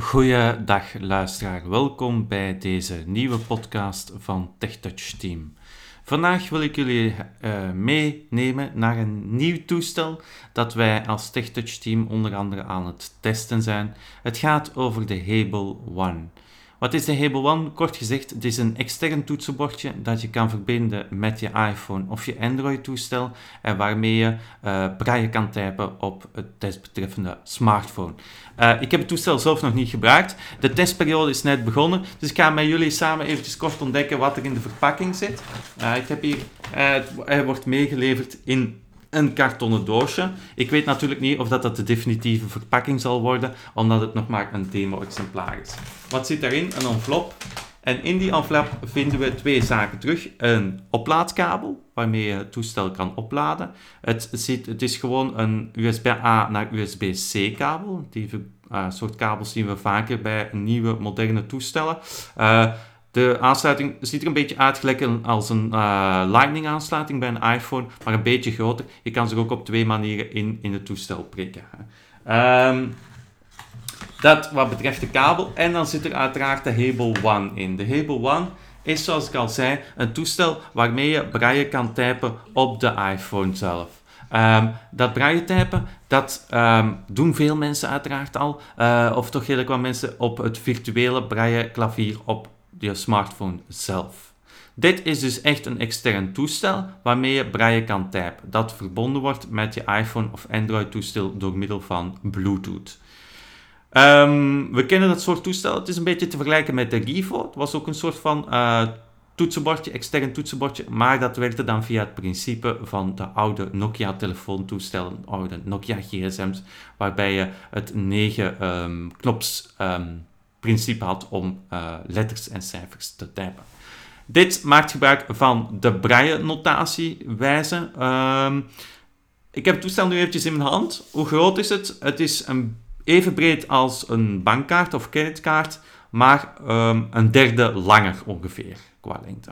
Goeiedag luisteraar, welkom bij deze nieuwe podcast van TechTouch Team. Vandaag wil ik jullie uh, meenemen naar een nieuw toestel dat wij als TechTouch Team onder andere aan het testen zijn. Het gaat over de Hable One. Wat is de Hable One? Kort gezegd, het is een extern toetsenbordje dat je kan verbinden met je iPhone of je Android-toestel en waarmee je uh, kan typen op het desbetreffende smartphone. Uh, ik heb het toestel zelf nog niet gebruikt. De testperiode is net begonnen, dus ik ga met jullie samen eventjes kort ontdekken wat er in de verpakking zit. Uh, ik heb hier, hij wordt meegeleverd in een kartonnen doosje. Ik weet natuurlijk niet of dat, dat de definitieve verpakking zal worden, omdat het nog maar een demo-exemplaar is. Wat zit daarin? Een envelop. En in die envelop vinden we twee zaken terug. Een oplaadkabel, waarmee je het toestel kan opladen. Het, zit, het is gewoon een USB-A naar USB-C kabel. Die uh, soort kabels zien we vaker bij nieuwe, moderne toestellen. Uh, de aansluiting ziet er een beetje uit als een uh, lightning aansluiting bij een iPhone, maar een beetje groter. Je kan ze ook op twee manieren in, in het toestel prikken. Um, dat wat betreft de kabel. En dan zit er uiteraard de Hable One in. De Hable One is zoals ik al zei een toestel waarmee je braille kan typen op de iPhone zelf. Um, dat braille typen, dat um, doen veel mensen uiteraard al. Uh, of toch redelijk wat mensen op het virtuele braille klavier op je smartphone zelf. Dit is dus echt een extern toestel waarmee je braille kan typen, dat verbonden wordt met je iPhone of Android toestel door middel van Bluetooth. Um, we kennen dat soort toestel, het is een beetje te vergelijken met de Rivo. Het was ook een soort van uh, toetsenbordje, extern toetsenbordje, maar dat werkte dan via het principe van de oude Nokia telefoontoestellen, oude Nokia gsm's, waarbij je het 9 um, knops um, principe had om uh, letters en cijfers te typen. Dit maakt gebruik van de braille-notatiewijze. Um, ik heb het toestel nu eventjes in mijn hand. Hoe groot is het? Het is een, even breed als een bankkaart of creditkaart, maar um, een derde langer ongeveer qua lengte.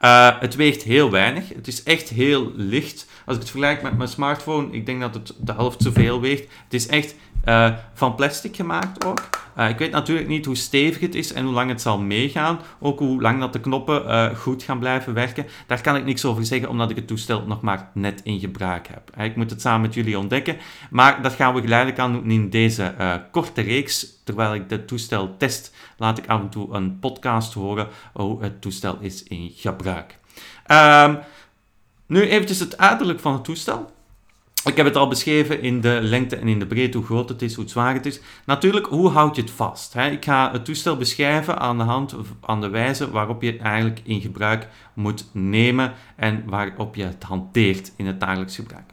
Uh, het weegt heel weinig. Het is echt heel licht. Als ik het vergelijk met mijn smartphone, ik denk dat het de helft zoveel weegt. Het is echt uh, van plastic gemaakt ook. Uh, ik weet natuurlijk niet hoe stevig het is en hoe lang het zal meegaan. Ook hoe lang dat de knoppen uh, goed gaan blijven werken. Daar kan ik niks over zeggen, omdat ik het toestel nog maar net in gebruik heb. Ik moet het samen met jullie ontdekken. Maar dat gaan we geleidelijk aan doen in deze korte reeks. Terwijl ik het toestel test, laat ik af en toe een podcast horen hoe het toestel is in gebruik. Um, nu eventjes het uiterlijk van het toestel. Ik heb het al beschreven in de lengte en in de breedte, hoe groot het is, hoe zwaar het is. Natuurlijk, hoe houd je het vast? Ik ga het toestel beschrijven aan de hand, aan de wijze waarop je het eigenlijk in gebruik moet nemen en waarop je het hanteert in het dagelijks gebruik.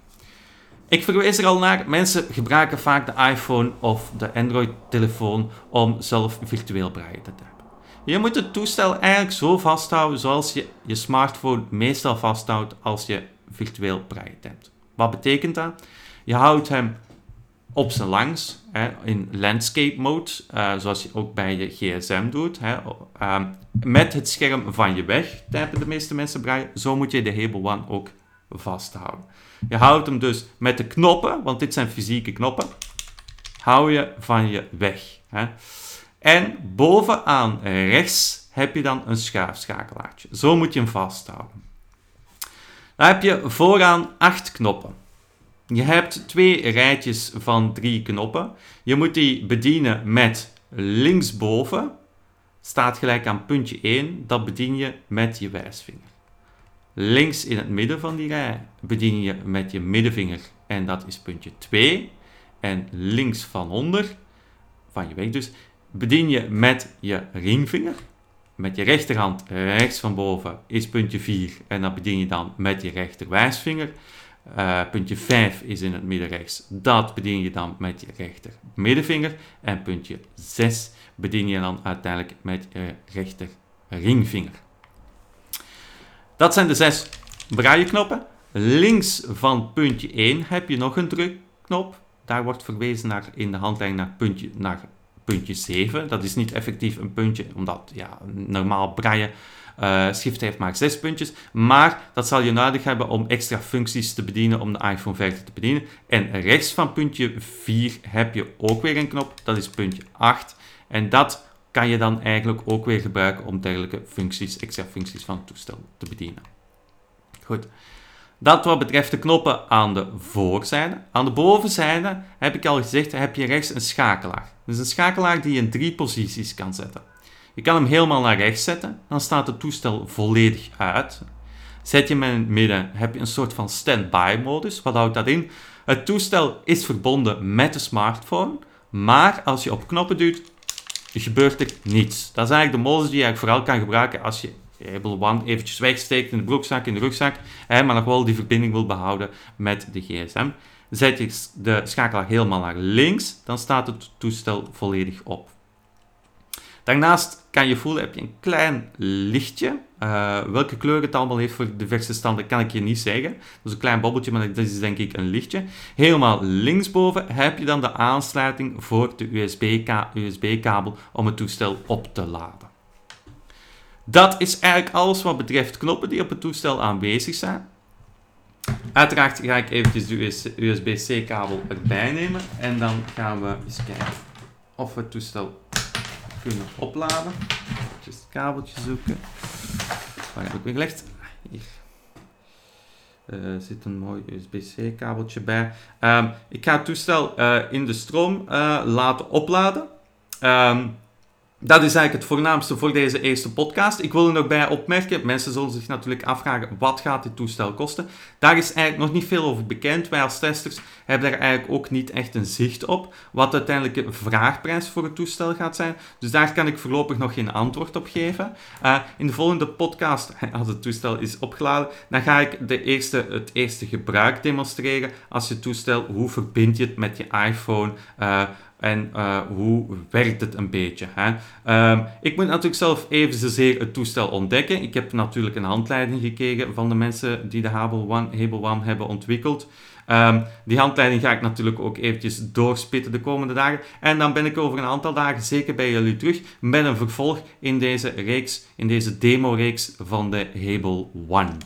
Ik verwijs er al naar, mensen gebruiken vaak de iPhone of de Android-telefoon om zelf virtueel braille te typen. Je moet het toestel eigenlijk zo vasthouden zoals je je smartphone meestal vasthoudt als je virtueel braille typt. Wat betekent dat? Je houdt hem op zijn langs, hè, in landscape mode, uh, zoals je ook bij je gsm doet. Hè, uh, met het scherm van je weg typen de meeste mensen braille. Zo moet je de Hable One ook vasthouden. Je houdt hem dus met de knoppen, want dit zijn fysieke knoppen, hou je van je weg. Hè. En bovenaan rechts heb je dan een schuifschakelaartje. Zo moet je hem vasthouden. Dan heb je vooraan acht knoppen. Je hebt twee rijtjes van drie knoppen. Je moet die bedienen met linksboven, staat gelijk aan puntje 1, dat bedien je met je wijsvinger. Links in het midden van die rij bedien je met je middenvinger en dat is puntje 2. En links van onder, van je weg dus, bedien je met je ringvinger met je rechterhand rechts van boven is puntje 4 en dat bedien je dan met je rechterwijsvinger. Uh, puntje 5 is in het midden rechts. Dat bedien je dan met je rechter middenvinger. En puntje 6 bedien je dan uiteindelijk met je rechter ringvinger. Dat zijn de zes knoppen. Links van puntje 1 heb je nog een drukknop. Daar wordt verwezen naar, in de handleiding naar, puntje, naar puntje 7. Dat is niet effectief een puntje, omdat ja, normaal braille Uh, Shift heeft maar 6 puntjes, maar dat zal je nodig hebben om extra functies te bedienen om de iPhone verder te bedienen. En rechts van puntje 4 heb je ook weer een knop, dat is puntje 8. En dat kan je dan eigenlijk ook weer gebruiken om dergelijke functies, extra functies van het toestel te bedienen. Goed. Dat wat betreft de knoppen aan de voorzijde. Aan de bovenzijde, heb ik al gezegd, heb je rechts een schakelaar. Dus een schakelaar die je in drie posities kan zetten. Je kan hem helemaal naar rechts zetten, dan staat het toestel volledig uit. Zet je hem in het midden, heb je een soort van standby modus. Wat houdt dat in? Het toestel is verbonden met de smartphone, maar als je op knoppen duwt, gebeurt er niets. Dat is eigenlijk de modus die je vooral kan gebruiken als je Able One eventjes wegsteekt in de broekzak, in de rugzak, hè, maar nog wel die verbinding wil behouden met de gsm. Zet je de schakelaar helemaal naar links, dan staat het toestel volledig op. Daarnaast kan je voelen, heb je een klein lichtje. Uh, welke kleur het allemaal heeft voor de verse standen kan ik je niet zeggen. Dat is een klein bobbeltje, maar dat is denk ik een lichtje. Helemaal linksboven heb je dan de aansluiting voor de USB-kabel om het toestel op te laden. Dat is eigenlijk alles wat betreft knoppen die op het toestel aanwezig zijn. Uiteraard ga ik eventjes de USB-C kabel erbij nemen en dan gaan we eens kijken of we het toestel kunnen opladen. Even het kabeltje zoeken. Waar heb ik weer gelegd? Hier. Er uh, zit een mooi USB-C kabeltje bij. Um, ik ga het toestel uh, in de stroom uh, laten opladen. Um, dat is eigenlijk het voornaamste voor deze eerste podcast. Ik wil er nog bij opmerken, mensen zullen zich natuurlijk afvragen, wat gaat dit toestel kosten? Daar is eigenlijk nog niet veel over bekend. Wij als testers hebben daar eigenlijk ook niet echt een zicht op, wat de vraagprijs voor het toestel gaat zijn. Dus daar kan ik voorlopig nog geen antwoord op geven. Uh, in de volgende podcast, als het toestel is opgeladen, dan ga ik de eerste, het eerste gebruik demonstreren als je toestel, hoe verbind je het met je iPhone, uh, en uh, hoe werkt het een beetje. Hè? Um, ik moet natuurlijk zelf even het toestel ontdekken. Ik heb natuurlijk een handleiding gekregen van de mensen die de Hable One, hebben ontwikkeld. Um, die handleiding ga ik natuurlijk ook eventjes doorspitten de komende dagen. En dan ben ik over een aantal dagen zeker bij jullie terug met een vervolg in deze reeks, in deze demo-reeks van de Hable One.